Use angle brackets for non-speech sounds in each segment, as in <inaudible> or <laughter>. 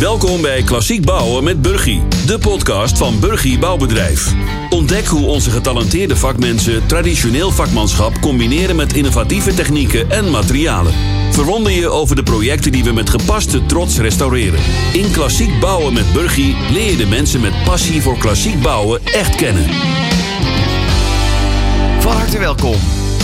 Welkom bij Klassiek Bouwen met Burgie, de podcast van Burgie Bouwbedrijf. Ontdek hoe onze getalenteerde vakmensen traditioneel vakmanschap combineren met innovatieve technieken en materialen. Verwonder je over de projecten die we met gepaste trots restaureren. In Klassiek Bouwen met Burgie leer je de mensen met passie voor klassiek bouwen echt kennen. Van harte welkom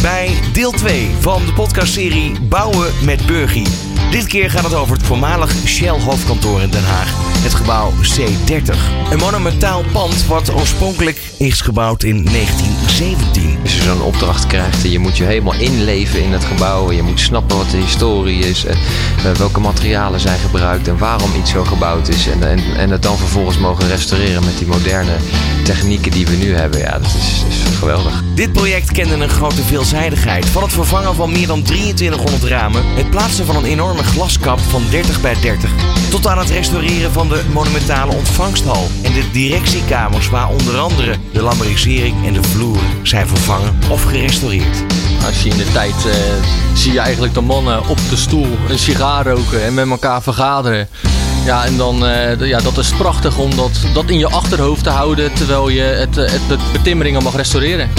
bij deel 2 van de podcastserie Bouwen met Burgie. Dit keer gaat het over het voormalig Shell hoofdkantoor in Den Haag, het gebouw C30. Een monumentaal pand wat oorspronkelijk is gebouwd in 1917. Als je zo'n opdracht krijgt je moet je helemaal inleven in het gebouw. Je moet snappen wat de historie is. En eh, welke materialen zijn gebruikt en waarom iets zo gebouwd is. En, en, en het dan vervolgens mogen restaureren met die moderne technieken die we nu hebben. Ja, dat is, is geweldig. Dit project kende een grote veelzijdigheid. Van het vervangen van meer dan 2300 ramen, het plaatsen van een enorme glaskap van 30 bij 30, tot aan het restaureren van de monumentale ontvangsthal en de directiekamers waar onder andere de lambrisering en de vloeren zijn vervangen of gerestaureerd. Als je in de tijd eh, zie je eigenlijk de mannen op de stoel een sigaar roken en met elkaar vergaderen. Ja, en dan, eh, ja, dat is prachtig om dat, dat in je achterhoofd te houden terwijl je het, het, het betimmeringen mag restaureren.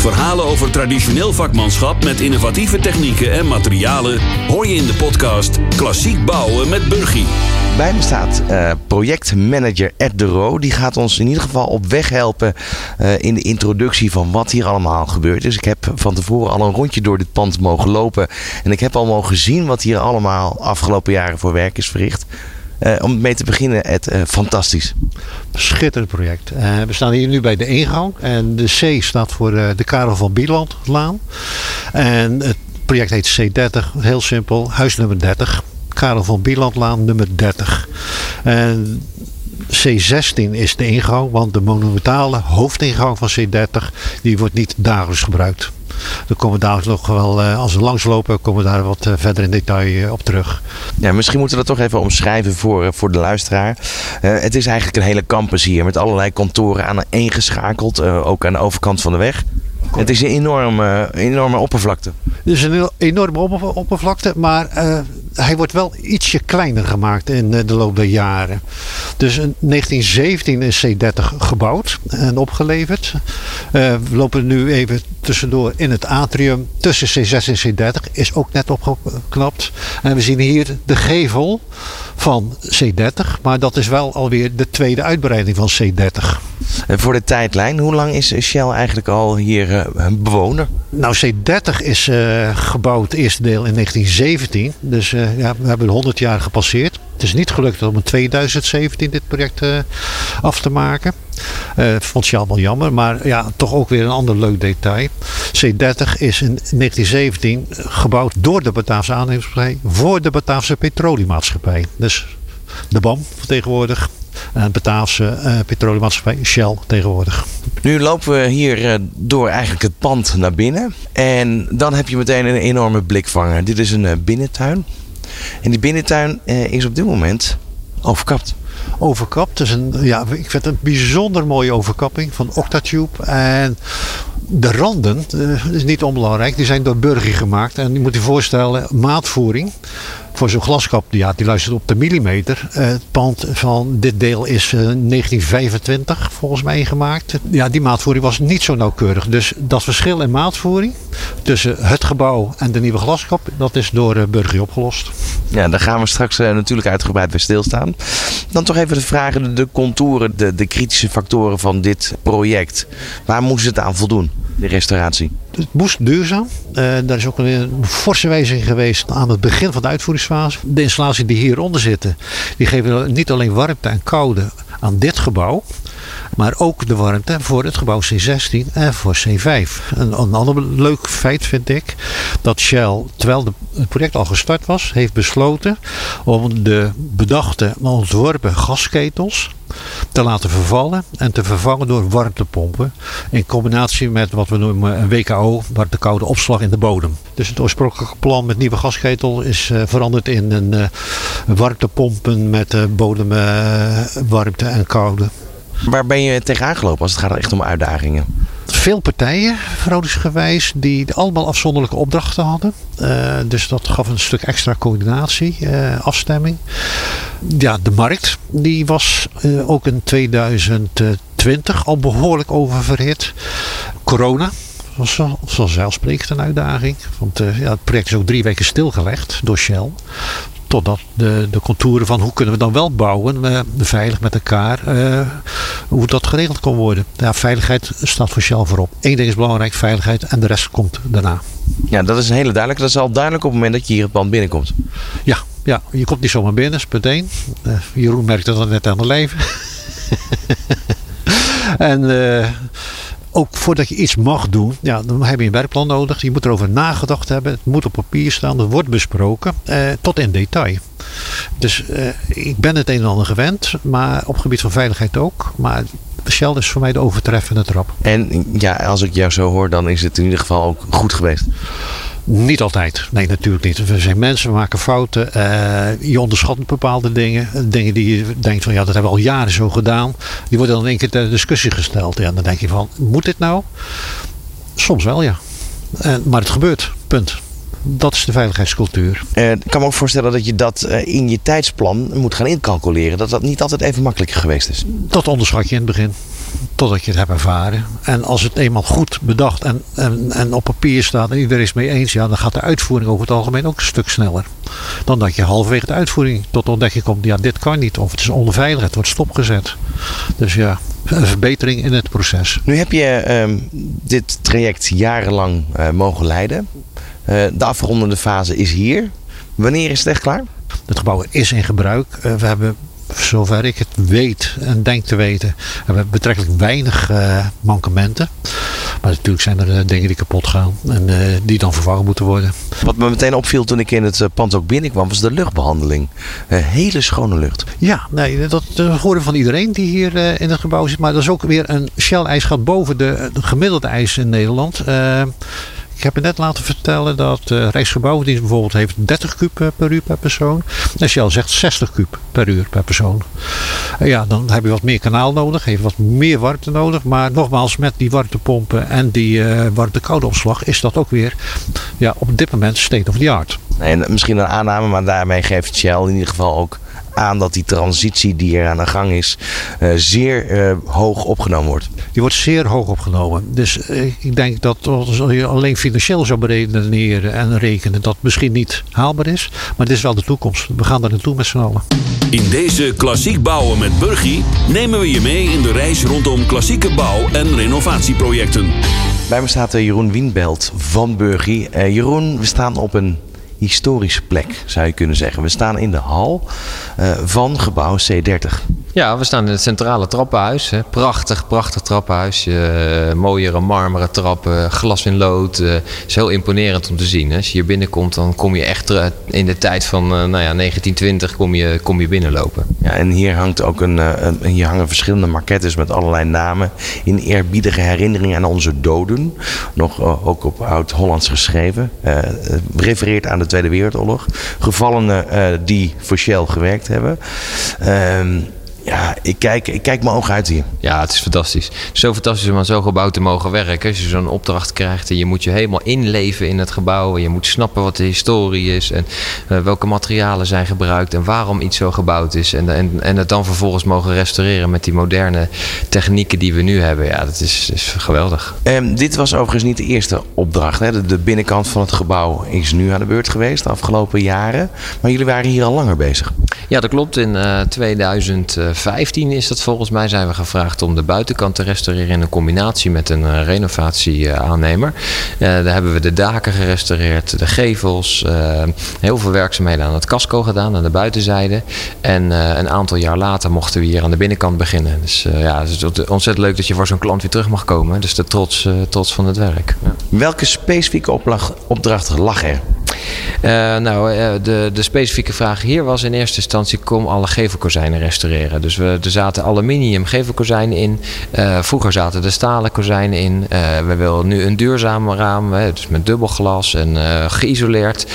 Verhalen over traditioneel vakmanschap met innovatieve technieken en materialen hoor je in de podcast Klassiek Bouwen met Burgie. Bij me staat eh, projectmanager Ed de Roo. Die gaat ons in ieder geval op weg helpen eh, in de introductie van wat hier allemaal gebeurt. Dus ik heb van tevoren al een rondje door dit pand mogen lopen. En ik heb al mogen zien wat hier allemaal afgelopen jaren voor werk is verricht. Uh, om mee te beginnen, Ed, uh, fantastisch. Schitterend project. Uh, we staan hier nu bij de ingang. En de C staat voor de Karel van Bielandlaan. En het project heet C30, heel simpel, huis nummer 30. Karel van Bielandlaan nummer 30. En C16 is de ingang, want de monumentale hoofdingang van C30 die wordt niet dagelijks gebruikt. Dan komen we daar nog wel, als we langslopen, komen we daar wat verder in detail op terug. Ja, misschien moeten we dat toch even omschrijven voor, voor de luisteraar. Uh, het is eigenlijk een hele campus hier met allerlei kantoren aan één geschakeld, uh, ook aan de overkant van de weg. Het is een enorme, enorme oppervlakte. Het is een enorme oppervlakte, maar uh, hij wordt wel ietsje kleiner gemaakt in de loop der jaren. Dus in 1917 is C30 gebouwd en opgeleverd. Uh, we lopen nu even tussendoor in het atrium tussen C6 en C30. Is ook net opgeknapt. En we zien hier de gevel van C30. Maar dat is wel alweer de tweede uitbreiding van C30. En voor de tijdlijn, hoe lang is Shell eigenlijk al hier uh, bewoner? Nou, C30 is uh, gebouwd, eerste deel in 1917. Dus uh, ja, we hebben 100 jaar gepasseerd. Het is niet gelukt om in 2017 dit project uh, af te maken. Uh, vond je allemaal jammer, maar ja, toch ook weer een ander leuk detail. C30 is in 1917 gebouwd door de Bataafse aannemersmaatschappij voor de Bataafse petroleummaatschappij. Dus de BAM tegenwoordig. En Bataafse uh, petroleummaatschappij Shell tegenwoordig. Nu lopen we hier door eigenlijk het pand naar binnen. En dan heb je meteen een enorme blikvanger. Dit is een binnentuin. En die binnentuin is op dit moment overkapt overkapt. Dus een, ja, ik vind het een bijzonder mooie overkapping van Octatube. En de randen, uh, is niet onbelangrijk, die zijn door Burger gemaakt. En je moet je voorstellen, maatvoering voor zo'n glaskap, ja, die luistert op de millimeter. Uh, het pand van dit deel is uh, 1925 volgens mij gemaakt. Ja, die maatvoering was niet zo nauwkeurig. Dus dat verschil in maatvoering tussen het gebouw en de nieuwe glaskap, dat is door uh, Burger opgelost. Ja, daar gaan we straks natuurlijk uitgebreid bij stilstaan. Dan toch even de vragen, de contouren, de, de kritische factoren van dit project. Waar moest het aan voldoen, de restauratie? Het moest duurzaam. Uh, daar is ook een forse wijziging geweest aan het begin van de uitvoeringsfase. De installaties die hieronder zitten, die geven niet alleen warmte en koude aan dit gebouw. Maar ook de warmte voor het gebouw C16 en voor C5. Een, een ander leuk feit vind ik dat Shell, terwijl het project al gestart was, heeft besloten om de bedachte, ontworpen gasketels te laten vervallen en te vervangen door warmtepompen. In combinatie met wat we noemen een WKO, warmte-koude opslag in de bodem. Dus het oorspronkelijke plan met nieuwe gasketel is uh, veranderd in een uh, warmtepompen met uh, bodemwarmte en koude. Waar ben je tegenaan gelopen als het gaat echt om uitdagingen? veel partijen, verhoudingsgewijs, die allemaal afzonderlijke opdrachten hadden. Uh, dus dat gaf een stuk extra coördinatie, uh, afstemming. Ja, de markt, die was uh, ook in 2020 al behoorlijk oververhit. Corona, was vanzelfsprekend een uitdaging. Want ja, het project is ook drie weken stilgelegd door Shell. Totdat de, de contouren van hoe kunnen we dan wel bouwen, uh, veilig met elkaar, uh, hoe dat geregeld kon worden. Ja, veiligheid staat voor Shell voorop. Eén ding is belangrijk, veiligheid en de rest komt daarna. Ja, dat is een hele duidelijke. Dat is al duidelijk op het moment dat je hier het pand binnenkomt. Ja, ja je komt niet zomaar binnen, is punt één. Uh, Jeroen merkte dat net aan het leven. <laughs> en ook voordat je iets mag doen, ja, dan heb je een werkplan nodig. Je moet erover nagedacht hebben. Het moet op papier staan. Het wordt besproken. Eh, tot in detail. Dus eh, ik ben het een en ander gewend. Maar op gebied van veiligheid ook. Maar Shell is voor mij de overtreffende trap. En ja, als ik jou zo hoor, dan is het in ieder geval ook goed geweest. Niet altijd. Nee, natuurlijk niet. We zijn mensen, we maken fouten. Uh, je onderschat bepaalde dingen. Dingen die je denkt van ja, dat hebben we al jaren zo gedaan. Die worden dan in één keer ter discussie gesteld. Ja, dan denk je van, moet dit nou? Soms wel, ja. Maar het gebeurt. Punt. Dat is de veiligheidscultuur. Uh, ik kan me ook voorstellen dat je dat in je tijdsplan moet gaan incalculeren. Dat dat niet altijd even makkelijk geweest is. Dat onderschat je in het begin totdat je het hebt ervaren. En als het eenmaal goed bedacht en, en, en op papier staat en iedereen is mee eens, ja, dan gaat de uitvoering over het algemeen ook een stuk sneller. Dan dat je halverwege de uitvoering tot ontdekking komt, ja, dit kan niet. Of het is onveilig, het wordt stopgezet. Dus ja, een verbetering in het proces. Nu heb je uh, dit traject jarenlang uh, mogen leiden. Uh, de afrondende fase is hier. Wanneer is het echt klaar? Het gebouw is in gebruik. Uh, we hebben zover ik het weet en denk te weten, hebben we betrekkelijk weinig uh, mankementen. Maar natuurlijk zijn er uh, dingen die kapot gaan en uh, die dan vervangen moeten worden. Wat me meteen opviel toen ik in het pand ook binnenkwam, was de luchtbehandeling. hele schone lucht. Ja, nee, dat, dat horen van iedereen die hier in het gebouw zit. Maar dat is ook weer een Shell-ijs gaat boven de, de gemiddelde ijs in Nederland. Ik heb je net laten vertellen dat uh, Rijksgebouwdienst bijvoorbeeld heeft 30 kub per uur per persoon. En Shell zegt 60 kub per uur per persoon. Uh, ja, dan heb je wat meer kanaal nodig, even wat meer warmte nodig. Maar nogmaals, met die warmtepompen en die warmte-koude opslag is dat ook weer ja, op dit moment state of the art. Nee, misschien een aanname, maar daarmee geeft Shell in ieder geval ook aan dat die transitie die er aan de gang is uh, zeer uh, hoog opgenomen wordt. Die wordt zeer hoog opgenomen. Dus uh, ik denk dat als je alleen financieel zou beredeneren en rekenen dat misschien niet haalbaar is. Maar dit is wel de toekomst. We gaan daar naartoe met z'n allen. In deze Klassiek Bouwen met Burgie nemen we je mee in de reis rondom klassieke bouw- en renovatieprojecten. Bij me staat Jeroen Wienbelt van Burgie. Jeroen, we staan op een historische plek, zou je kunnen zeggen. We staan in de hal uh, van gebouw C30. Ja, we staan in het centrale trappenhuis. Hè. Prachtig, prachtig trappenhuis. Uh, mooiere marmeren trappen, glas in lood. Uh, is heel imponerend om te zien. Hè. Als je hier binnenkomt, dan kom je echt in de tijd van nou ja, 1920 kom je, kom je binnenlopen. Ja, en hier hangt ook een, hier hangen verschillende maquettes met allerlei namen. In eerbiedige herinnering aan onze doden. Nog ook op oud-Hollands geschreven. refereert aan de Tweede Wereldoorlog. Gevallenen die voor Shell gewerkt hebben. Ja, ik kijk, ik kijk mijn ogen uit hier. Ja, het is fantastisch. Zo fantastisch om aan zo'n gebouw te mogen werken. Als je zo'n opdracht krijgt en je moet je helemaal inleven in het gebouw. En je moet snappen wat de historie is en uh, welke materialen zijn gebruikt en waarom iets zo gebouwd is. En, en, en het dan vervolgens mogen restaureren met die moderne technieken die we nu hebben. Ja, dat is, is geweldig. Um, dit was overigens niet de eerste opdracht. Hè? De, de, binnenkant van het gebouw is nu aan de beurt geweest de afgelopen jaren. Maar jullie waren hier al langer bezig. Ja, dat klopt. In uh, 2000. 15 is dat volgens mij zijn we gevraagd om de buitenkant te restaureren in een combinatie met een uh, renovatieaannemer. Uh, daar hebben we de daken gerestaureerd, de gevels, heel veel werkzaamheden aan het casco gedaan, aan de buitenzijde. En een aantal jaar later mochten we hier aan de binnenkant beginnen. Dus ja, het is ontzettend leuk dat je voor zo'n klant weer terug mag komen. Dus de trots, trots van het werk. Ja. Welke specifieke opdracht lag er? Uh, nou, uh, de, de specifieke vraag hier was in eerste instantie: kom alle gevelkozijnen restaureren. Dus we, er zaten aluminium gevelkozijnen in. Uh, vroeger zaten er stalen kozijnen in. we willen nu een duurzaam raam, hè, dus met dubbel glas en geïsoleerd.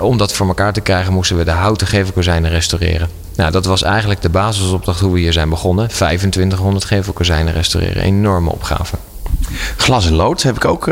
om dat voor elkaar te krijgen, moesten we de houten gevelkozijnen restaureren. Nou, dat was eigenlijk de basisopdracht hoe we hier zijn begonnen. 2500 gevelkozijnen restaureren. Enorme opgave. Glas en lood heb ik ook,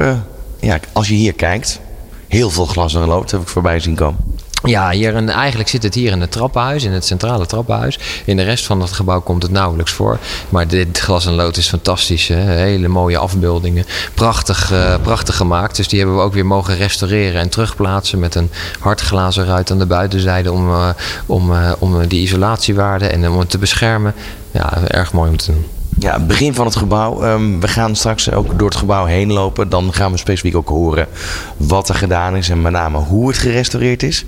ja, als je hier kijkt, heel veel glas en lood heb ik voorbij zien komen. Ja, hier en eigenlijk zit het hier in het trappenhuis, in het centrale trappenhuis. In de rest van het gebouw komt het nauwelijks voor. Maar dit glas en lood is fantastisch. Hè? Hele mooie afbeeldingen. Prachtig, uh, prachtig gemaakt. Dus die hebben we ook weer mogen restaureren en terugplaatsen. Met een hardglazen ruit aan de buitenzijde om, uh, om, uh, om die isolatiewaarde en om het te beschermen. Ja, erg mooi om te doen. Ja, begin van het gebouw. Um, we gaan straks ook door het gebouw heen lopen. Dan gaan we specifiek ook horen wat er gedaan is en met name hoe het gerestaureerd is.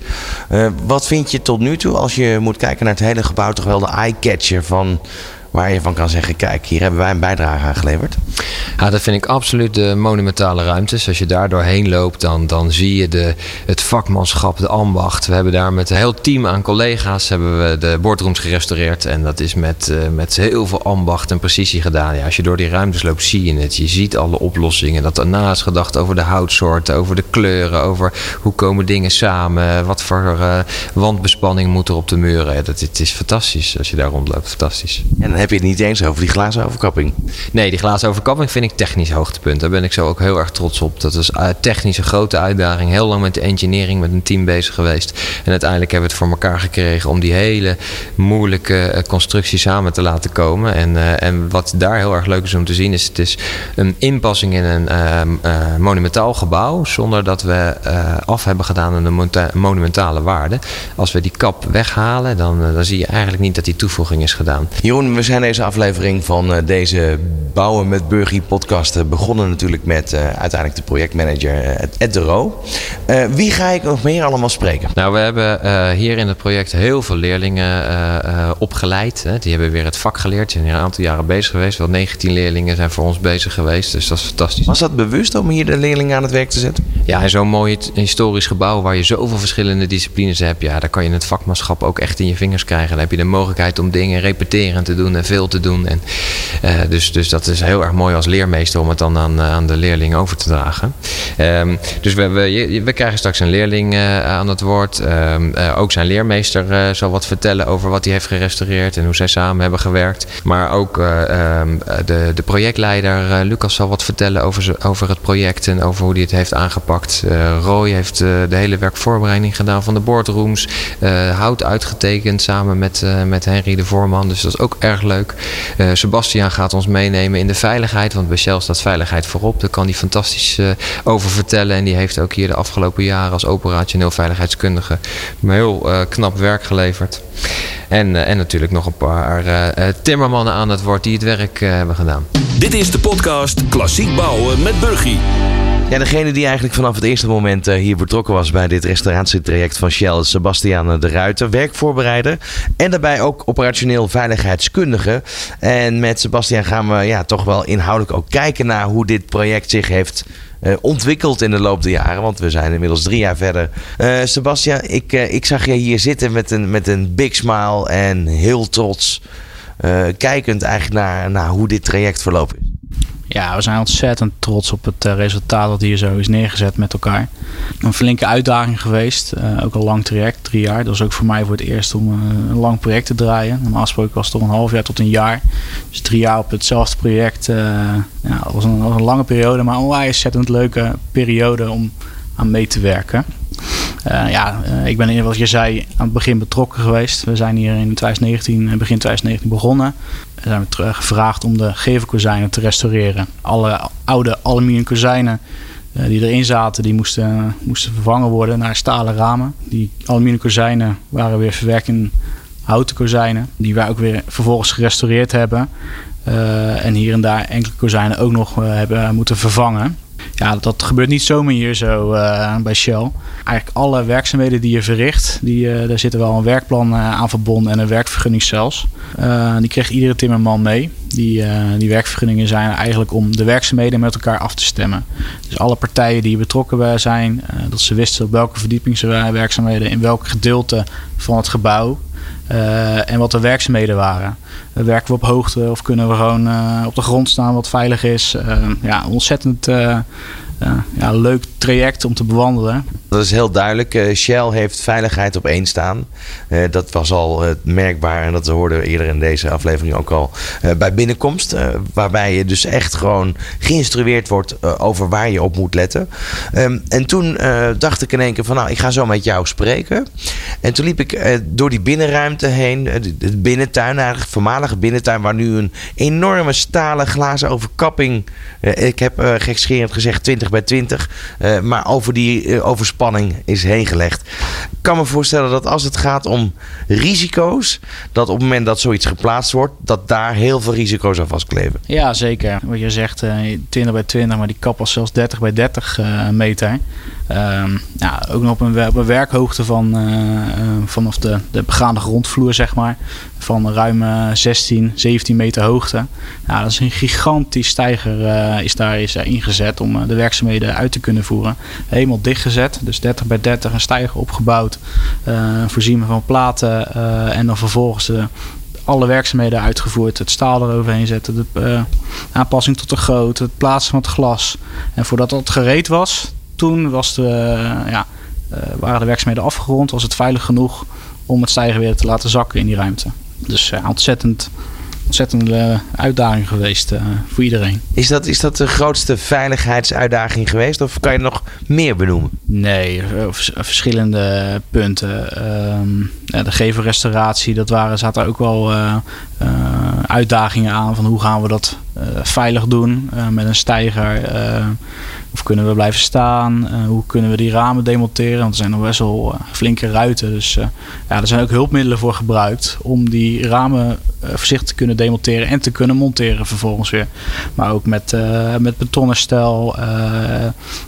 Uh, wat vind je tot nu toe als je moet kijken naar het hele gebouw toch wel de eye-catcher van waar je van kan zeggen: kijk, hier hebben wij een bijdrage aan geleverd? Ja, dat vind ik absoluut de monumentale ruimtes. Als je daar doorheen loopt, dan, dan zie je de, het vakmanschap, de ambacht. We hebben daar met een heel team aan collega's hebben we de boardrooms gerestaureerd. En dat is met, uh, met heel veel ambacht en precisie gedaan. Ja, als je door die ruimtes loopt, zie je het. Je ziet alle oplossingen. Dat daarna is gedacht over de houtsoorten, over de kleuren, over hoe komen dingen samen. Wat voor uh, wandbespanning moet er op de muren. Dat, het is fantastisch als je daar rondloopt. Fantastisch. En heb je het niet eens over die glazen overkapping. Nee, die glazen overkapping vind ik technisch hoogtepunt. Daar ben ik zo ook heel erg trots op. Dat is technisch een grote uitdaging. Heel lang met de engineering, met een team bezig geweest. En uiteindelijk hebben we het voor elkaar gekregen om die hele moeilijke eh, constructie samen te laten komen. En, uh, en wat daar heel erg leuk is om te zien, is het is een inpassing in een uh, uh, monumentaal gebouw. Zonder dat we af hebben gedaan aan de monumentale waarde. Als we die kap weghalen, dan, dan zie je eigenlijk niet dat die toevoeging is gedaan. Jeroen, we zijn deze aflevering van uh, deze Bouwen met Burgie podcast uh, begonnen natuurlijk met uh, uiteindelijk de projectmanager Ed de Roo. wie ga ik nog meer allemaal spreken? Nou, we hebben hier in het project heel veel leerlingen opgeleid. Hè. Die hebben weer het vak geleerd. Ze zijn een aantal jaren bezig geweest. Wel 19 leerlingen zijn voor ons bezig geweest. Dus dat is fantastisch. Was dat bewust om hier de leerlingen aan het werk te zetten? Ja, in zo'n mooi historisch gebouw waar je zoveel verschillende disciplines hebt. Ja, daar kan je het vakmanschap ook echt in je vingers krijgen. Dan heb je de mogelijkheid om dingen repeteren te doen veel te doen. En, uh, dus, dus dat is heel erg mooi als leermeester om het dan aan, aan de leerling over te dragen. Um, dus we, we, we, krijgen straks een leerling uh, aan het woord. Uh, ook zijn leermeester zal wat vertellen over wat hij heeft gerestaureerd en hoe zij samen hebben gewerkt. Maar ook um, de, de projectleider Lucas zal wat vertellen over, over het project en over hoe hij het heeft aangepakt. Roy heeft de hele werkvoorbereiding gedaan van de boardrooms. hout uitgetekend samen met, met Henry de Voorman. Dus dat is ook erg leuk. Uh, Sebastian gaat ons meenemen in de veiligheid. Want bij Shell staat veiligheid voorop. Daar kan hij fantastisch uh, over vertellen. En die heeft ook hier de afgelopen jaren als operationeel veiligheidskundige heel uh, knap werk geleverd. En, en natuurlijk nog een paar timmermannen aan het woord die het werk hebben gedaan. Dit is de podcast Klassiek Bouwen met Burgie. Ja, degene die eigenlijk vanaf het eerste moment uh, hier betrokken was bij dit restauratietraject van Shell, Sebastian de Ruiter, werkvoorbereider en daarbij ook operationeel veiligheidskundige. En met Sebastian gaan we ja, toch wel inhoudelijk ook kijken naar hoe dit project zich heeft uh, ontwikkeld in de loop der jaren. Want we zijn inmiddels drie jaar verder. Sebastian, ik, ik zag je hier zitten met een, met een big smile en heel trots. kijkend eigenlijk naar, naar hoe dit traject verlopen is. Ja, we zijn ontzettend trots op het resultaat dat hier zo is neergezet met elkaar. Een flinke uitdaging geweest. Uh, ook een lang traject, drie jaar. Dat was ook voor mij voor het eerst om uh, een lang project te draaien. Normaal gesproken was toch een half jaar tot een jaar. Dus drie jaar op hetzelfde project. Uh, ja, dat was een, een lange periode, maar een ontzettend leuke periode om aan mee te werken. Uh, ja, uh, ik ben, wat je zei, aan het begin betrokken geweest. We zijn hier in 2019, begin 2019 begonnen. We zijn we gevraagd om de gevelkozijnen te restaureren. Alle oude aluminium kozijnen die erin zaten, die moesten, moesten vervangen worden naar stalen ramen. Die aluminium kozijnen waren weer verwerkt in houten kozijnen. Die wij ook weer vervolgens gerestaureerd hebben. en hier en daar enkele kozijnen ook nog hebben moeten vervangen. Ja, dat gebeurt niet zomaar hier zo uh, bij Shell. Eigenlijk alle werkzaamheden die je verricht, die, uh, daar zit er wel een werkplan uh, aan verbonden en een werkvergunning zelfs. die krijgt iedere timmerman mee. Die, die werkvergunningen zijn eigenlijk om de werkzaamheden met elkaar af te stemmen. Dus alle partijen die betrokken zijn, dat ze wisten op welke verdiepingswerkzaamheden in welk gedeelte van het gebouw uh, en wat de werkzaamheden waren. Uh, werken we op hoogte of kunnen we gewoon uh, op de grond staan wat veilig is? ja, ontzettend ja, leuk traject om te bewandelen. Dat is heel duidelijk. Shell heeft veiligheid op één staan. dat was al merkbaar en dat hoorden we eerder in deze aflevering ook al bij binnenkomst. waarbij je dus echt gewoon geïnstrueerd wordt over waar je op moet letten. Ehm, en toen dacht ik in één keer van nou, ik ga zo met jou spreken. En toen liep ik door die binnenruimte heen. De binnentuin, eigenlijk voormalige binnentuin, waar nu een enorme stalen glazen overkapping. ik heb gekscherend gezegd 20 bij 20. maar over die overspanning is heen gelegd. Ik kan me voorstellen dat als het gaat om risico's, dat op het moment dat zoiets geplaatst wordt, dat daar heel veel risico's aan vastkleven. Ja, zeker. Wat je zegt, 20 bij 20, maar die kap was zelfs 30 bij 30 meter. Ehm, ja, ook nog op een, werkhoogte van vanaf de, de begaande grondvloer, zeg maar. Van ruim 16, 17 meter hoogte. Dat is een gigantisch stijger is daar is, ingezet om de werkzaamheden uit te kunnen voeren. Helemaal dichtgezet, dus 30 bij 30 een stijger opgebouwd. Voorzien van platen en dan vervolgens alle werkzaamheden uitgevoerd. Het staal eroverheen zetten, de aanpassing tot de grootte, het plaatsen van het glas. En voordat dat gereed was, toen was de, ja, waren de werkzaamheden afgerond, was het veilig genoeg om het stijgen weer te laten zakken in die ruimte. Dus ja, ontzettend, ontzettende uitdaging geweest uh, voor iedereen. Is dat, is dat de grootste veiligheidsuitdaging geweest of kan je nog meer benoemen? Nee, verschillende punten. Uh, ja, de gevelrestauratie, dat waren, zaten ook wel uh, uitdagingen aan van hoe gaan we dat veilig doen met een stijger of kunnen we blijven staan? Hoe kunnen we die ramen demonteren? Want er zijn nog best wel flinke ruiten. Dus ja, er zijn ook hulpmiddelen voor gebruikt om die ramen voorzichtig te kunnen demonteren en te kunnen monteren vervolgens weer. Maar ook met, met betonnen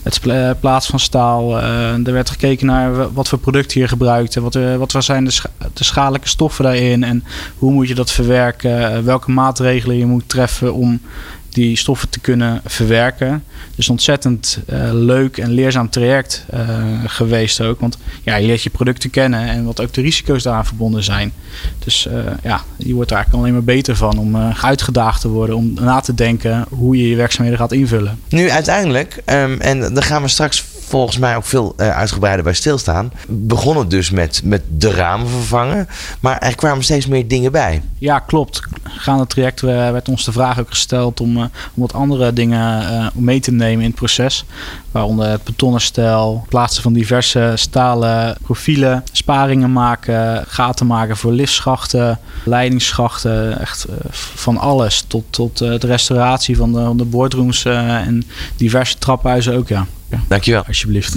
het plaats van staal. er werd gekeken naar wat voor product hier gebruikt en wat, wat zijn de, de schadelijke stoffen daarin en hoe moet je dat verwerken? welke maatregelen je moet treffen om die stoffen te kunnen verwerken. Dus ontzettend uh, leuk en leerzaam traject uh, geweest ook. Want ja, je leert je producten kennen en wat ook de risico's daaraan verbonden zijn. Dus uh, ja, je wordt er eigenlijk alleen maar beter van om uitgedaagd te worden. Om na te denken hoe je je werkzaamheden gaat invullen. Nu uiteindelijk, um, en dan gaan we straks volgens mij ook veel uh, uitgebreider bij stilstaan. Begon het dus met, met de ramen vervangen. Maar er kwamen steeds meer dingen bij. Ja, klopt. Gaande traject werd ons de vraag ook gesteld om, uh, om wat andere dingen mee te nemen in het proces. Waaronder het betonnen stijl, plaatsen van diverse stalen profielen, sparingen maken, gaten maken voor liftschachten, leidingsschachten. Echt van alles tot, tot de restauratie van de, van de boardrooms en diverse traphuizen ook, ja. Dankjewel. Alsjeblieft.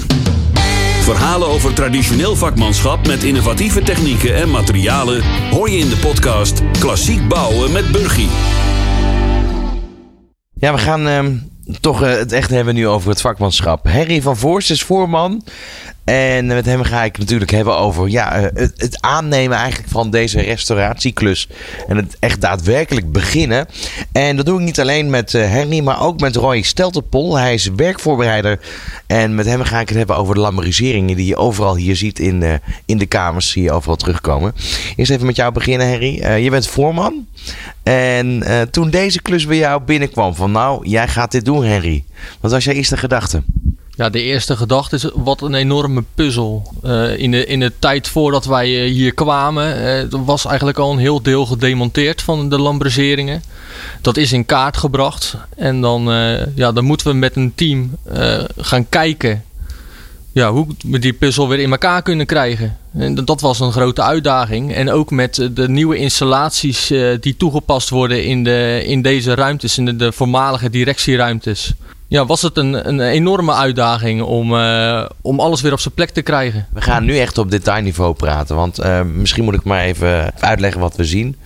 Verhalen over traditioneel vakmanschap met innovatieve technieken en materialen hoor je in de podcast Klassiek Bouwen met Burgie. Ja, we gaan uh, toch uh, het echt hebben nu over het vakmanschap. Harry van Voorst is voorman en met hem ga ik natuurlijk hebben over ja, eh, het, het, aannemen eigenlijk van deze restauratieklus. En het echt daadwerkelijk beginnen. En dat doe ik niet alleen met uh, Henry, maar ook met Roy Stelterpol. Hij is werkvoorbereider. En met hem ga ik het hebben over de lamberiseringen die je overal hier ziet in, uh, in de kamers. Zie je overal terugkomen. Eerst even met jou beginnen, Henry. je bent voorman. En toen deze klus bij jou binnenkwam van nou, jij gaat dit doen, Henry. Wat was jouw eerste gedachte? Ja, de eerste gedachte is wat een enorme puzzel. Uh, in, de, in de tijd voordat wij eh, hier kwamen, uh, was eigenlijk al een heel deel gedemonteerd van de lambriseringen. Dat is in kaart gebracht. En dan, ja, dan moeten we met een team gaan kijken ja, hoe we die puzzel weer in elkaar kunnen krijgen. En dat was een grote uitdaging. En ook met de nieuwe installaties die toegepast worden in, de, in deze ruimtes, in de, de voormalige directieruimtes ja, was het een, een enorme uitdaging om, uh, om alles weer op zijn plek te krijgen. We gaan nu echt op detailniveau praten. Want uh, misschien moet ik maar even uitleggen wat we zien.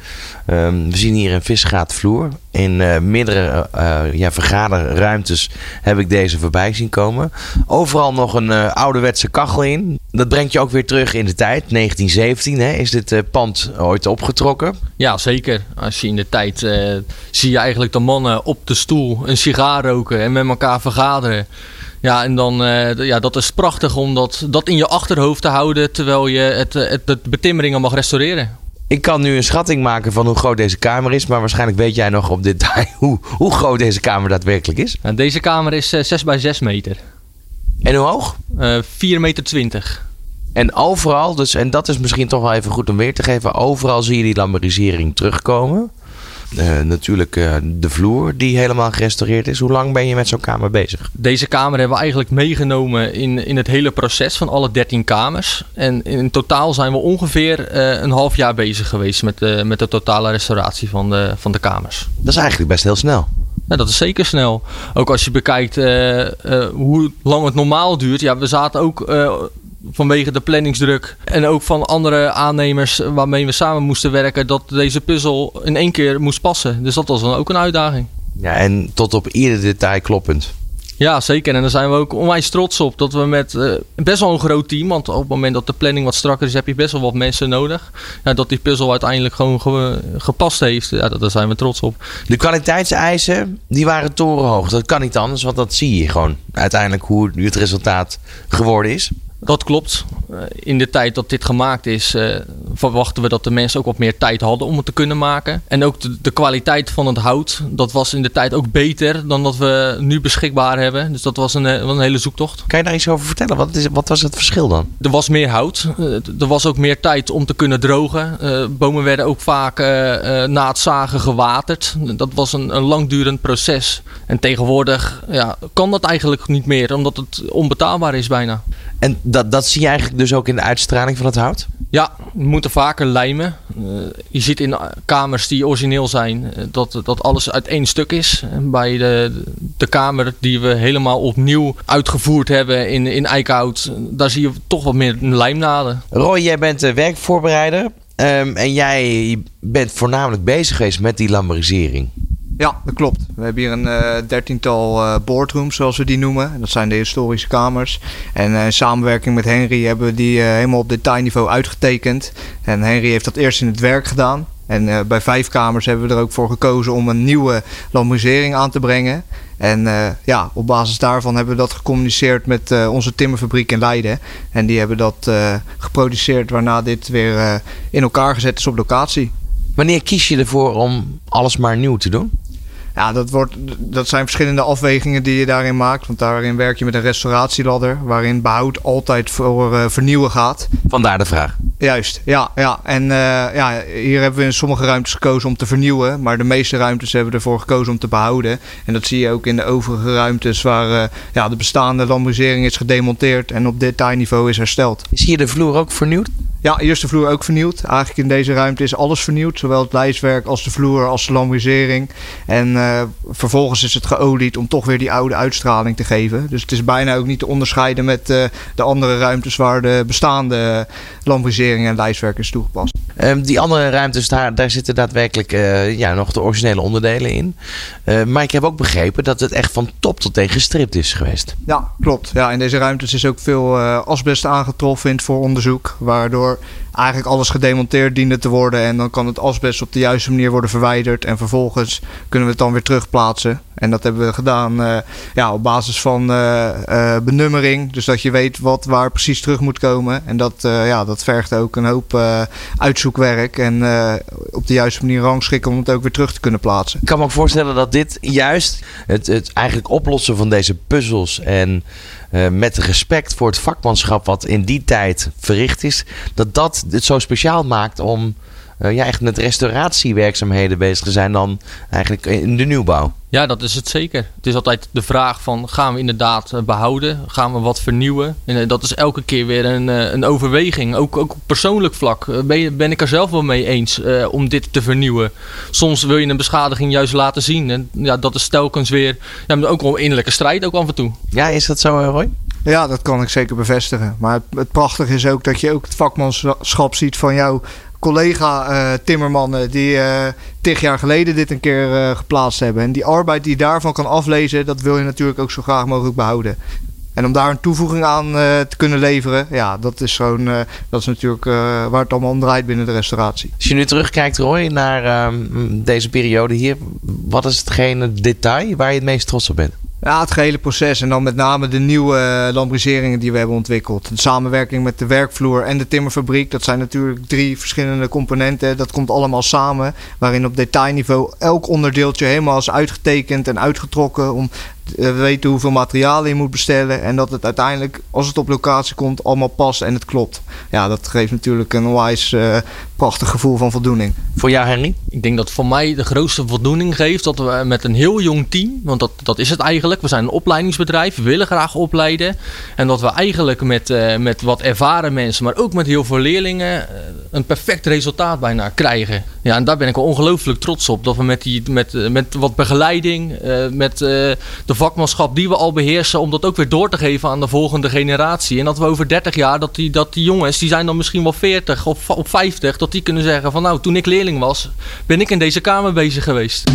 Um, we zien hier een visgraatvloer. In uh, meerdere ja, vergaderruimtes heb ik deze voorbij zien komen. Overal nog een ouderwetse kachel in. Dat brengt je ook weer terug in de tijd. 1917 hè, is dit pand ooit opgetrokken. Ja, zeker. Als je in de tijd zie je eigenlijk de mannen op de stoel een sigaar roken en met elkaar vergaderen. Ja, en dan, uh, ja, dat is prachtig om dat, dat in je achterhoofd te houden terwijl je het, het, het betimmeringen mag restaureren. Ik kan nu een schatting maken van hoe groot deze kamer is. Maar waarschijnlijk weet jij nog op detail <laughs> hoe, hoe groot deze kamer daadwerkelijk is. En deze kamer is eh 6 bij 6 meter. En hoe hoog? Eh 4 meter 20. En overal, dus, en dat is misschien toch wel even goed om weer te geven. Overal zie je die lamberisering terugkomen. Eh, natuurlijk eh, de vloer die helemaal gerestaureerd is. Hoe lang ben je met zo'n kamer bezig? Deze kamer hebben we eigenlijk meegenomen in, in het hele proces van alle 13 kamers. En in totaal zijn we ongeveer eh, een half jaar bezig geweest met de, met de totale restauratie van de, van de kamers. Dat is eigenlijk best heel snel. Nou, dat is zeker snel. Ook als je bekijkt hoe lang het normaal duurt. Ja, we zaten ook vanwege de planningsdruk en ook van andere aannemers waarmee we samen moesten werken, dat deze puzzel in één keer moest passen. Dus dat was dan ook een uitdaging. Ja, en tot op ieder detail kloppend. Ja, zeker. En daar zijn we ook onwijs trots op. Dat we met eh, best wel een groot team, want op het moment dat de planning wat strakker is, heb je best wel wat mensen nodig. Ja, dat die puzzel uiteindelijk gewoon ge- gepast heeft, ja, daar zijn we trots op. De kwaliteitseisen, die waren torenhoog. Dat kan niet anders, want dat zie je gewoon. Uiteindelijk hoe het resultaat geworden is. Dat klopt. Eh, In de tijd dat dit gemaakt is, eh, verwachten we dat de mensen ook wat meer tijd hadden om het te kunnen maken. En ook de, de kwaliteit van het hout, dat was in de tijd ook beter dan dat we nu beschikbaar hebben. Dus dat was een, eh, een hele zoektocht. Kan je daar iets over vertellen? Wat, is, wat was het verschil dan? Er was meer hout. Er was ook meer tijd om te kunnen drogen. Bomen werden ook vaak na het zagen gewaterd. Dat was een, een langdurend proces. En tegenwoordig ja, kan dat eigenlijk niet meer, omdat het onbetaalbaar is bijna. En dat, dat zie je eigenlijk dus ook in de uitstraling van het hout? Ja, we moeten vaker lijmen. Eh, je ziet in kamers die origineel zijn eh, dat, dat alles uit één stuk is. Bij de, de kamer die we helemaal opnieuw uitgevoerd hebben in, in eikenhout, daar zie je toch wat meer lijmnaden. Roy, jij bent de werkvoorbereider. ehm, en jij bent voornamelijk bezig geweest met die lamberisering. Ja, dat klopt. We hebben hier een eh, dertiental eh boardrooms, zoals we die noemen. Dat zijn de historische kamers. En eh, in samenwerking met Henry hebben we die helemaal op detailniveau uitgetekend. En Henry heeft dat eerst in het werk gedaan. En bij vijf kamers hebben we er ook voor gekozen om een nieuwe lamberisering aan te brengen. En ja, op basis daarvan hebben we dat gecommuniceerd met onze timmerfabriek in Leiden. En die hebben dat geproduceerd, waarna dit weer in elkaar gezet is op locatie. Wanneer kies je ervoor om alles maar nieuw te doen? Ja, dat, wordt, dat zijn verschillende afwegingen die je daarin maakt. Want daarin werk je met een restauratieladder, waarin behoud altijd voor eh, vernieuwen gaat. Vandaar de vraag. Juist, ja. ja. En eh, ja, hier hebben we in sommige ruimtes gekozen om te vernieuwen. Maar de meeste ruimtes hebben ervoor gekozen om te behouden. En dat zie je ook in de overige ruimtes waar eh, ja, de bestaande lambrisering is gedemonteerd en op detailniveau is hersteld. Is hier de vloer ook vernieuwd? Ja, de vloer ook vernieuwd. Eigenlijk in deze ruimte is alles vernieuwd. Zowel het lijstwerk als de vloer als de lambrisering. En eh, vervolgens is het geolied om toch weer die oude uitstraling te geven. Dus het is bijna ook niet te onderscheiden met eh, de andere ruimtes waar de bestaande lambrisering en lijstwerk is toegepast. Ehm, die andere ruimtes, daar, daar zitten daadwerkelijk eh, ja, nog de originele onderdelen in. Eh, maar ik heb ook begrepen dat het echt van top tot teen gestript is geweest. Ja, klopt. Ja, in deze ruimtes is ook veel eh, asbest aangetroffen in het vooronderzoek. Waardoor eigenlijk alles gedemonteerd diende te worden. En dan kan het asbest op de juiste manier worden verwijderd. En vervolgens kunnen we het dan weer terugplaatsen. En dat hebben we gedaan eh, ja, op basis van benummering. Dus dat je weet wat waar precies terug moet komen. En dat, ja, dat vergt ook een hoop eh, uitzoekwerk. En eh, op de juiste manier rangschikken om het ook weer terug te kunnen plaatsen. Ik kan me ook voorstellen dat dit juist het, het eigenlijk oplossen van deze puzzels en eh, met respect voor het vakmanschap wat in die tijd verricht is, dat dat het zo speciaal maakt om ja, echt met restauratiewerkzaamheden bezig te zijn dan eigenlijk in de nieuwbouw. Ja, dat is het zeker. Het is altijd de vraag van gaan we inderdaad eh, behouden? Gaan we wat vernieuwen? En eh, dat is elke keer weer een, eh, een overweging. Ook, ook op persoonlijk vlak eh, ben, je, ben ik er zelf wel mee eens eh, om dit te vernieuwen. Soms wil je een beschadiging juist laten zien. En ja, dat is telkens weer ja, maar ook wel een innerlijke strijd ook af en toe. Ja, is dat zo, eh, Roy? Ja, dat kan ik zeker bevestigen. Maar het, het prachtige is ook dat je ook het vakmanschap ziet van jouw collega eh, timmermannen die eh tig jaar geleden dit een keer eh, geplaatst hebben. En die arbeid die je daarvan kan aflezen, dat wil je natuurlijk ook zo graag mogelijk behouden. En om daar een toevoeging aan eh, te kunnen leveren, ja, dat is, zo'n, eh, dat is natuurlijk eh, waar het allemaal om draait binnen de restauratie. Als je nu terugkijkt, Roy, naar ehm, deze periode hier, wat is hetgene detail waar je het meest trots op bent? Ja, het gehele proces en dan met name de nieuwe uh, lambriseringen die we hebben ontwikkeld. De samenwerking met de werkvloer en de timmerfabriek, dat zijn natuurlijk drie verschillende componenten. Dat komt allemaal samen, waarin op detailniveau elk onderdeeltje helemaal is uitgetekend en uitgetrokken om we weten hoeveel materiaal je moet bestellen. En dat het uiteindelijk, als het op locatie komt, allemaal past en het klopt. Ja, dat geeft natuurlijk een onwijs uh, prachtig gevoel van voldoening. Voor jou, Henry? Ik denk dat voor mij de grootste voldoening geeft dat we met een heel jong team, want dat, dat is het eigenlijk. We zijn een opleidingsbedrijf, we willen graag opleiden. En dat we eigenlijk met, uh, met wat ervaren mensen, maar ook met heel veel leerlingen, uh, een perfect resultaat bijna krijgen. Ja, en daar ben ik wel ongelooflijk trots op. Dat we met, die, met, met wat begeleiding, met de vakmanschap die we al beheersen, om dat ook weer door te geven aan de volgende generatie. En dat we over 30 jaar, dat die, dat die jongens, die zijn dan misschien wel 40 of, of 50, dat die kunnen zeggen van nou, toen ik leerling was, ben ik in deze kamer bezig geweest.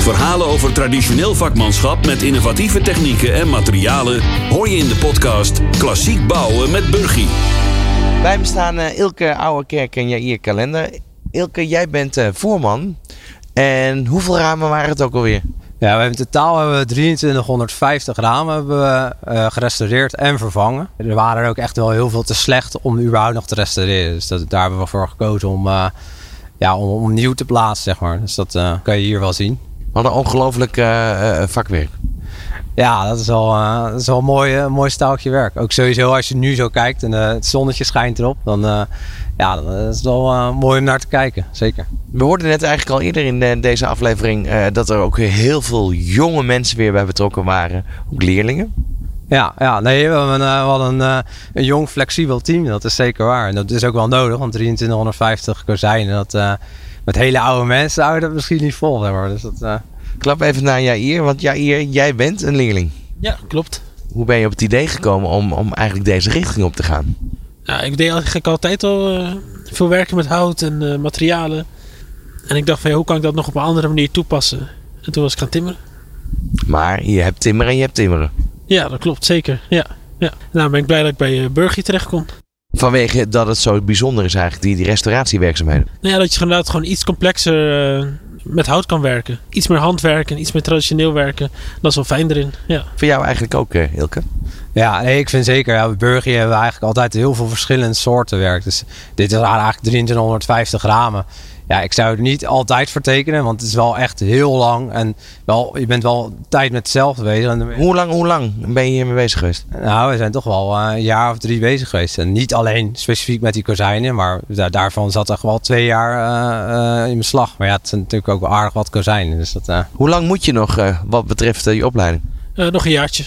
Verhalen over traditioneel vakmanschap met innovatieve technieken en materialen hoor je in de podcast Klassiek Bouwen met Burgie. Bij me staan uh, Ilke Ouwekerk en Jair Kalender. Ilke, jij bent uh, voorman. En hoeveel ramen waren het ook alweer? Ja, we hebben in totaal hebben we 2350 ramen hebben we, uh, gerestaureerd en vervangen. Er waren er ook echt wel heel veel te slecht om überhaupt nog te restaureren. Dus dat, daar hebben we voor gekozen om, uh, ja, om, om, nieuw te plaatsen, zeg maar. Dus dat uh, kan je hier wel zien. Wat een ongelooflijk vakwerk. Ja, dat is wel, dat is wel een mooi, een mooi staaltje werk. Ook sowieso als je nu zo kijkt en het zonnetje schijnt erop, dan ja, dat is wel uh, mooi om naar te kijken. Zeker. We hoorden net eigenlijk al eerder in de, deze aflevering uh, dat er ook heel veel jonge mensen weer bij betrokken waren. Ook leerlingen. Ja, ja nee, we, hebben, uh, we hadden een, een jong, flexibel team. Dat is zeker waar. En dat is ook wel nodig, want 2350 kozijnen, dat, met hele oude mensen houden dat misschien niet vol. Zeg maar. dus dat, Klap even naar Jair, want Jair, jij bent een leerling. Ja, klopt. Hoe ben je op het idee gekomen om, om eigenlijk deze richting op te gaan? Nou, ik deed eigenlijk altijd al uh, veel werken met hout en uh, materialen. En ik dacht van ja, hoe kan ik dat nog op een andere manier toepassen? En toen was ik gaan timmeren. Maar je hebt timmeren en je hebt timmeren. Ja, dat klopt, zeker. Ja, ja. Nou ben ik blij dat ik bij uh, Burgie terecht kon. Vanwege dat het zo bijzonder is eigenlijk, die, die restauratiewerkzaamheden. Nou ja, dat je inderdaad gewoon iets complexer met hout kan werken. Iets meer handwerken, iets meer traditioneel werken. Dat is wel fijn erin, ja. Voor jou eigenlijk ook, Hilke? Ja, nee, ik vind zeker. Ja, bij Burger hebben we eigenlijk altijd heel veel verschillende soorten werk. Dus dit is eigenlijk 2350 ramen. Ja, ik zou het niet altijd vertekenen, want het is wel echt heel lang. En wel, je bent wel tijd met hetzelfde bezig. Hoe lang, hoe lang ben je hiermee bezig geweest? Nou, we zijn toch wel een jaar of drie bezig geweest. En niet alleen specifiek met die kozijnen, maar daarvan zat er wel twee jaar uh, uh, in beslag. Maar ja, het zijn natuurlijk ook wel aardig wat kozijnen. Dus dat, uh... Hoe lang moet je nog wat betreft je opleiding? nog een jaartje.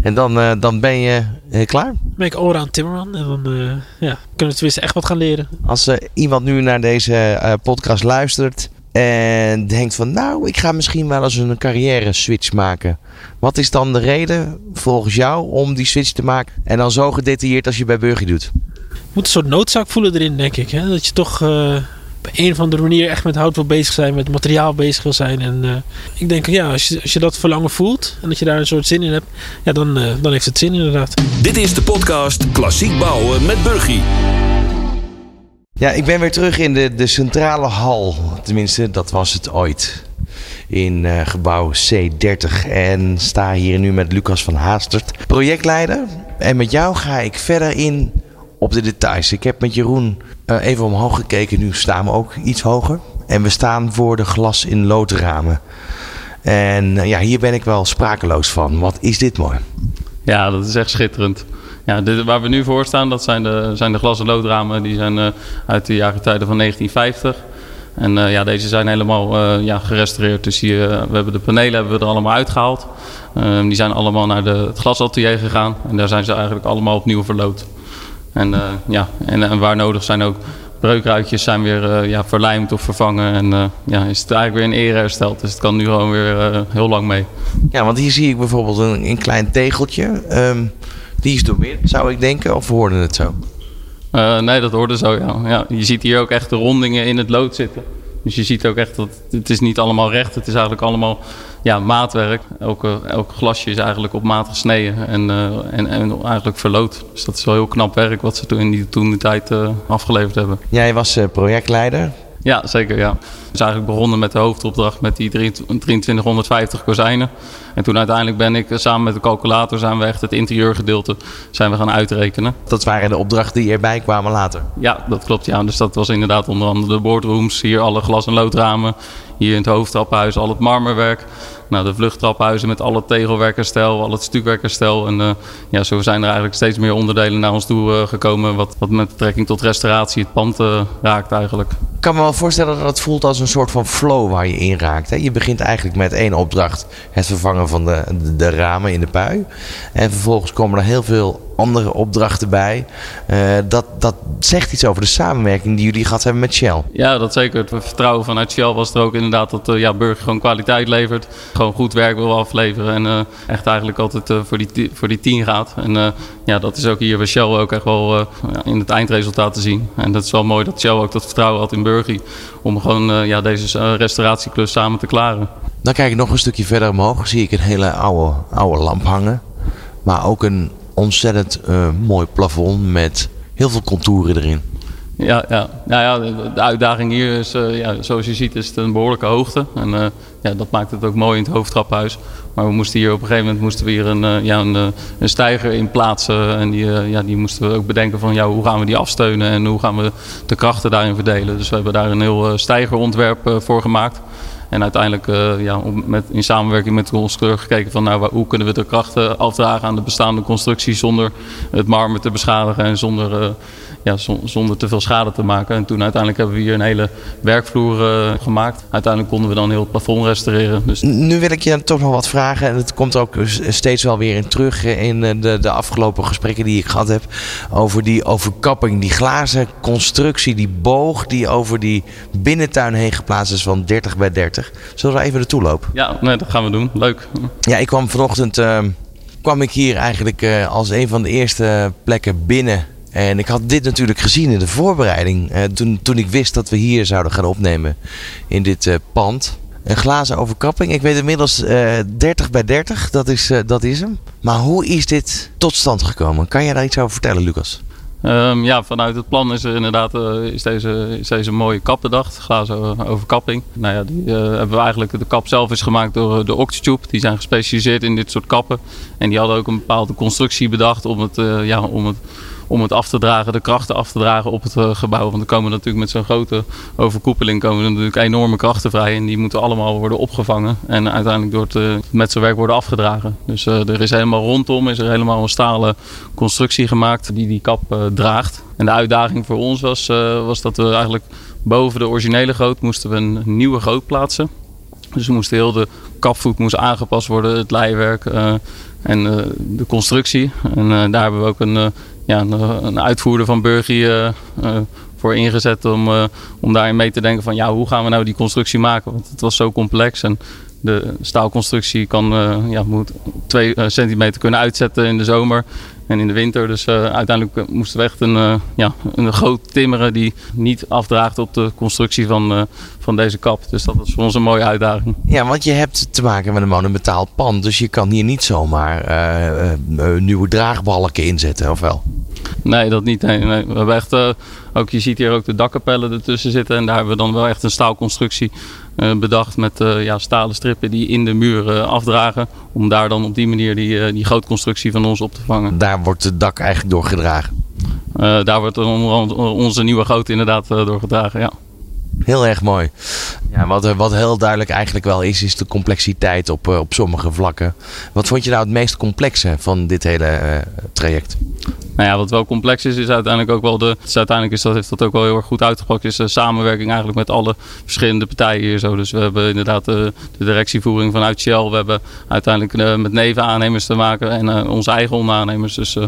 En dan, uh, dan ben je uh, klaar? Ben ik allround timmerman. En dan uh, ja, kunnen we tenminste echt wat gaan leren. Als iemand nu naar deze podcast luistert en denkt van... Nou, ik ga misschien wel eens een carrière switch maken. Wat is dan de reden volgens jou om die switch te maken? En dan zo gedetailleerd als je bij Burgie doet? Je moet een soort noodzaak voelen erin, denk ik. Hè? Dat je toch op een of andere manier echt met hout wil bezig zijn, met materiaal bezig wil zijn. En uh, ik denk, ja, als je, als je dat verlangen voelt en dat je daar een soort zin in hebt, ja, dan, uh, dan heeft het zin inderdaad. Dit is de podcast Klassiek Bouwen met Burgie. Ja, ik ben weer terug in de, de centrale hal. Tenminste, dat was het ooit. In uh, gebouw C30. En sta hier nu met Lucas van Haastert, projectleider. En met jou ga ik verder in op de details. Ik heb met Jeroen uh, even omhoog gekeken. Nu staan we ook iets hoger. En we staan voor de glas in loodramen. En uh, ja, hier ben ik wel sprakeloos van. Wat is dit mooi. Ja, dat is echt schitterend. Ja, dit, waar we nu voor staan, dat zijn de, zijn de glas- en loodramen. Die zijn uh, uit de jaren tijden van 1950. En ja, deze zijn helemaal ja, gerestaureerd. Dus hier, we hebben de panelen hebben we er allemaal uitgehaald. Uh, die zijn allemaal naar de, het glasatelier gegaan. En daar zijn ze eigenlijk allemaal opnieuw verloot. En, uh, ja, en, en, waar nodig zijn ook breukruitjes zijn weer uh, ja, verlijmd of vervangen. En ja, is het eigenlijk weer in ere hersteld. Dus het kan nu gewoon weer heel lang mee. Ja, want hier zie ik bijvoorbeeld een, een klein tegeltje. Um, die is doormidden, zou ik denken. Of hoorde het zo? nee, dat hoorde zo, ja. ja. Je ziet hier ook echt de rondingen in het lood zitten. Dus je ziet ook echt dat het is niet allemaal recht. Het is eigenlijk allemaal ja, maatwerk. Elke, elk glasje is eigenlijk op maat gesneden en, uh, en, en eigenlijk verloot. Dus dat is wel heel knap werk wat ze toen in die, toen de tijd uh, afgeleverd hebben. Jij was uh, projectleider. Ja, zeker. Ja. Eigenlijk begonnen met de hoofdopdracht met die 2350 kozijnen. En toen uiteindelijk ben ik samen met de calculator zijn we echt het interieurgedeelte zijn we gaan uitrekenen. Dat waren de opdrachten die erbij kwamen later. Ja, dat klopt. Ja. Dus dat was inderdaad onder andere de boardrooms, hier alle glas- en loodramen, hier in het hoofdtrappenhuis al het marmerwerk. Nou, de vluchttraphuizen met al het tegelwerkerstel, al het stukwerkerstel. En uh, ja, zo zijn er eigenlijk steeds meer onderdelen naar ons toe uh, gekomen. Wat, wat met betrekking tot restauratie het pand uh, raakt eigenlijk. Ik kan me wel voorstellen dat het voelt als een soort van flow waar je in raakt. Hè? Je begint eigenlijk met één opdracht, het vervangen van de, de, de ramen in de pui. En vervolgens komen er heel veel andere opdrachten bij. Uh, dat, dat zegt iets over de samenwerking die jullie gehad hebben met Shell. Ja, dat zeker. Het vertrouwen vanuit Shell was er ook inderdaad dat uh, ja, Burger gewoon kwaliteit levert. Gewoon goed werk wil afleveren. En uh, echt eigenlijk altijd voor, die, voor die tien gaat. En ja, dat is ook hier bij Shell ook echt wel in het eindresultaat te zien. En dat is wel mooi dat Shell ook dat vertrouwen had in Burger. Om gewoon ja, deze restauratieklus samen te klaren. Dan kijk ik nog een stukje verder omhoog. Zie ik een hele oude, oude lamp hangen. Maar ook een ontzettend uh, mooi plafond met heel veel contouren erin. Ja, ja. Nou ja, de uitdaging hier is, uh, ja, zoals je ziet, is het een behoorlijke hoogte. En uh, ja, dat maakt het ook mooi in het hoofdtraphuis. Maar we moesten hier op een gegeven moment moesten we hier een, ja, een, een stijger in plaatsen. En die, ja, die moesten we ook bedenken van ja, hoe gaan we die afsteunen en hoe gaan we de krachten daarin verdelen. Dus we hebben daar een heel stijgerontwerp voor gemaakt. En uiteindelijk uh, ja, met, in samenwerking met de constructeur gekeken van nou, hoe kunnen we de krachten afdragen aan de bestaande constructie zonder het marmer te beschadigen en zonder, uh, ja, zonder te veel schade te maken. En toen uiteindelijk hebben we hier een hele werkvloer uh, gemaakt. Uiteindelijk konden we dan heel het plafond restaureren. Dus... Nu wil ik je toch nog wat vragen en het komt ook steeds wel weer in terug in de, de afgelopen gesprekken die ik gehad heb over die overkapping, die glazen constructie, die boog die over die binnentuin heen geplaatst is van 30 bij 30. Zullen we even naartoe lopen? Ja, nee, dat gaan we doen. Leuk. Ja, ik kwam vanochtend uh, kwam ik hier eigenlijk uh, als een van de eerste plekken binnen. En ik had dit natuurlijk gezien in de voorbereiding. Uh, toen, toen ik wist dat we hier zouden gaan opnemen in dit pand. Een glazen overkapping. Ik weet inmiddels 30 bij 30. Dat is, dat is hem. Maar hoe is dit tot stand gekomen? Kan jij daar iets over vertellen, Lucas? Um, ja, vanuit het plan is er inderdaad uh, is deze, is deze mooie kap bedacht, glazen overkapping. Nou ja, die uh, hebben we eigenlijk, de kap zelf is gemaakt door de Octitube. Die zijn gespecialiseerd in dit soort kappen. En die hadden ook een bepaalde constructie bedacht om het, ja, om het om het af te dragen, de krachten af te dragen op het uh, gebouw. Want er komen natuurlijk met zo'n grote overkoepeling komen natuurlijk enorme krachten vrij. En die moeten allemaal worden opgevangen. En uiteindelijk door het uh, metselwerk worden afgedragen. Dus uh, er is helemaal rondom is er helemaal een stalen constructie gemaakt die die kap draagt. En de uitdaging voor ons was, was dat we eigenlijk boven de originele goot moesten we een nieuwe goot plaatsen. Dus we moesten heel de kapvoet moest aangepast worden, het leiwerk en de constructie. En daar hebben we ook een ja, een, een uitvoerder van Burgie uh, uh, voor ingezet om, om daarin mee te denken van ja, hoe gaan we nou die constructie maken? Want het was zo complex en de staalconstructie kan, ja, moet twee centimeter kunnen uitzetten in de zomer en in de winter. Dus uh, uiteindelijk moesten we echt een, uh, ja, een groot timmeren die niet afdraagt op de constructie van, uh, van deze kap. Dus dat was voor ons een mooie uitdaging. Ja, want je hebt te maken met een monumentaal pand. Dus je kan hier niet zomaar nieuwe draagbalken inzetten, of wel? Nee, dat niet. Nee, nee. We hebben echt, ook, je ziet hier ook de dakkapellen ertussen zitten. En daar hebben we dan wel echt een staalconstructie bedacht met uh, ja, stalen strippen die in de muur uh, afdragen. Om daar dan op die manier die, die grootconstructie van ons op te vangen. Daar wordt het dak eigenlijk door gedragen? daar wordt onder onze nieuwe goot inderdaad door gedragen, ja. Heel erg mooi. Ja, wat, wat heel duidelijk eigenlijk wel is, is de complexiteit op, op sommige vlakken. Wat vond je nou het meest complexe van dit hele traject? Nou ja, wat wel complex is, is uiteindelijk ook wel de. Uiteindelijk is dat, heeft dat ook wel heel erg goed uitgepakt. Is de samenwerking eigenlijk met alle verschillende partijen hier zo. Dus we hebben inderdaad de, de directievoering vanuit Shell. We hebben uiteindelijk uh, met nevenaannemers te maken en uh, onze eigen onderaannemers. Dus uh,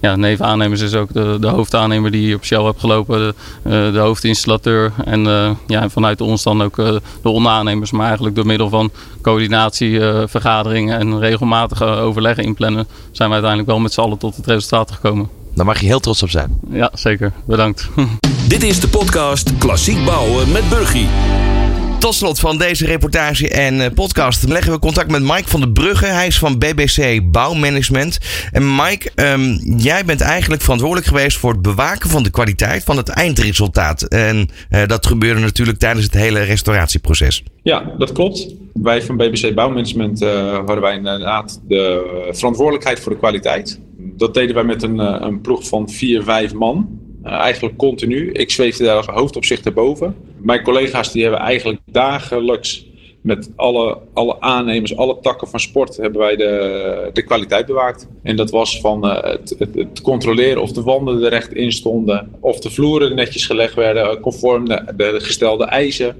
ja, nevenaannemers is ook de, de hoofdaannemer die hier op Shell heeft gelopen, de, de hoofdinstallateur. En ja, vanuit ons dan ook de onderaannemers. Maar eigenlijk door middel van coördinatie, vergaderingen en regelmatige overleggen inplannen, zijn we uiteindelijk wel met z'n allen tot het resultaat gekomen. Daar mag je heel trots op zijn. Ja, zeker. Bedankt. <laughs> Dit is de podcast Klassiek Bouwen met Burgie. Tot slot van deze reportage en eh, podcast leggen we contact met Mike van der Brugge. Hij is van BBC Bouwmanagement. En Mike, ehm, jij bent eigenlijk verantwoordelijk geweest voor het bewaken van de kwaliteit van het eindresultaat. En eh, dat gebeurde natuurlijk tijdens het hele restauratieproces. Ja, dat klopt. Wij van BBC Bouwmanagement uh, hadden wij inderdaad de verantwoordelijkheid voor de kwaliteit. Dat deden wij met een, een ploeg van vier, vijf man. Uh, eigenlijk continu. Ik zweefde daar als hoofdopzicht erboven. Mijn collega's die hebben eigenlijk dagelijks met alle, alle aannemers, alle takken van sport hebben wij de, de kwaliteit bewaakt. En dat was van uh, het, het, controleren of de wanden er recht in stonden, of de vloeren netjes gelegd werden, conform de gestelde eisen,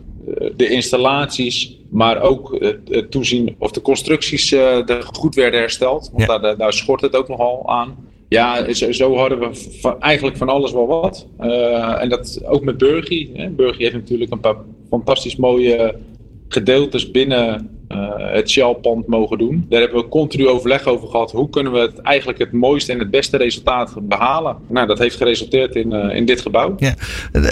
de installaties, maar ook het, het toezien of de constructies uh, goed werden hersteld. Want ja. daar, daar schort het ook nogal aan. Ja, zo, zo hadden we van, eigenlijk van alles wel wat. En dat ook met Burgie. Burgie heeft natuurlijk een paar fantastisch mooie gedeeltes binnen uh, het Shell-pand mogen doen. Daar hebben we continu overleg over gehad. Hoe kunnen we het eigenlijk het mooiste en het beste resultaat behalen? Nou, dat heeft geresulteerd in, uh, in dit gebouw. Ja.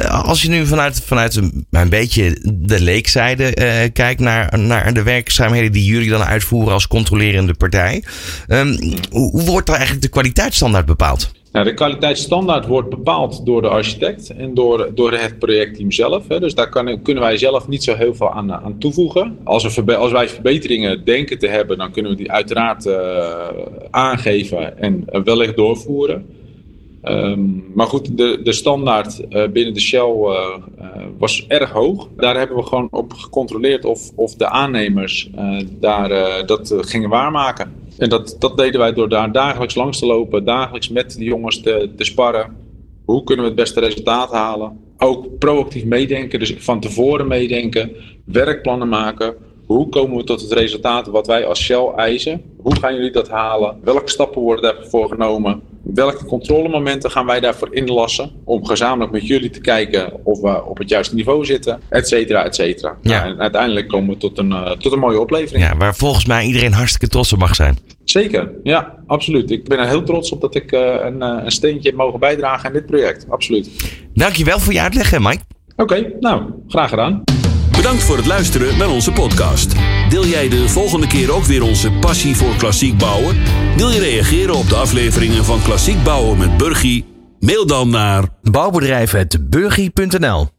Als je nu vanuit, vanuit een, een beetje de leekzijde uh, kijkt naar, naar de werkzaamheden die jullie dan uitvoeren als controlerende partij. Um, hoe, wordt er eigenlijk de kwaliteitsstandaard bepaald? Nou, de kwaliteitsstandaard wordt bepaald door de architect en door, door het projectteam zelf. Hè. Dus daar kan, kunnen wij zelf niet zo heel veel aan, aan toevoegen. Als, we, als wij verbeteringen denken te hebben, dan kunnen we die uiteraard uh, aangeven en uh, wellicht doorvoeren. Um, maar goed, de, de standaard binnen de Shell was erg hoog. Daar hebben we gewoon op gecontroleerd of, of de aannemers daar, dat gingen waarmaken. En dat, dat deden wij door daar dagelijks langs te lopen, dagelijks met de jongens te, te sparren. Hoe kunnen we het beste resultaat halen? Ook proactief meedenken, dus van tevoren meedenken, werkplannen maken. Hoe komen we tot het resultaat wat wij als Shell eisen? Hoe gaan jullie dat halen? Welke stappen worden daarvoor genomen? Welke controlemomenten gaan wij daarvoor inlassen? Om gezamenlijk met jullie te kijken of we op het juiste niveau zitten, et cetera, et cetera. Ja. Nou, en uiteindelijk komen we tot een, uh, tot een mooie oplevering. Ja, waar volgens mij iedereen hartstikke trots op mag zijn. Zeker, ja, absoluut. Ik ben er heel trots op dat ik uh, een, uh, een steentje heb mogen bijdragen aan dit project. Absoluut. Dankjewel voor je uitleg, Mike. Oké, okay, nou, graag gedaan. Bedankt voor het luisteren naar onze podcast. Deel jij de volgende keer ook weer onze passie voor klassiek bouwen? Wil je reageren op de afleveringen van Klassiek Bouwen met Burgie? Mail dan naar bouwbedrijf.burgie.nl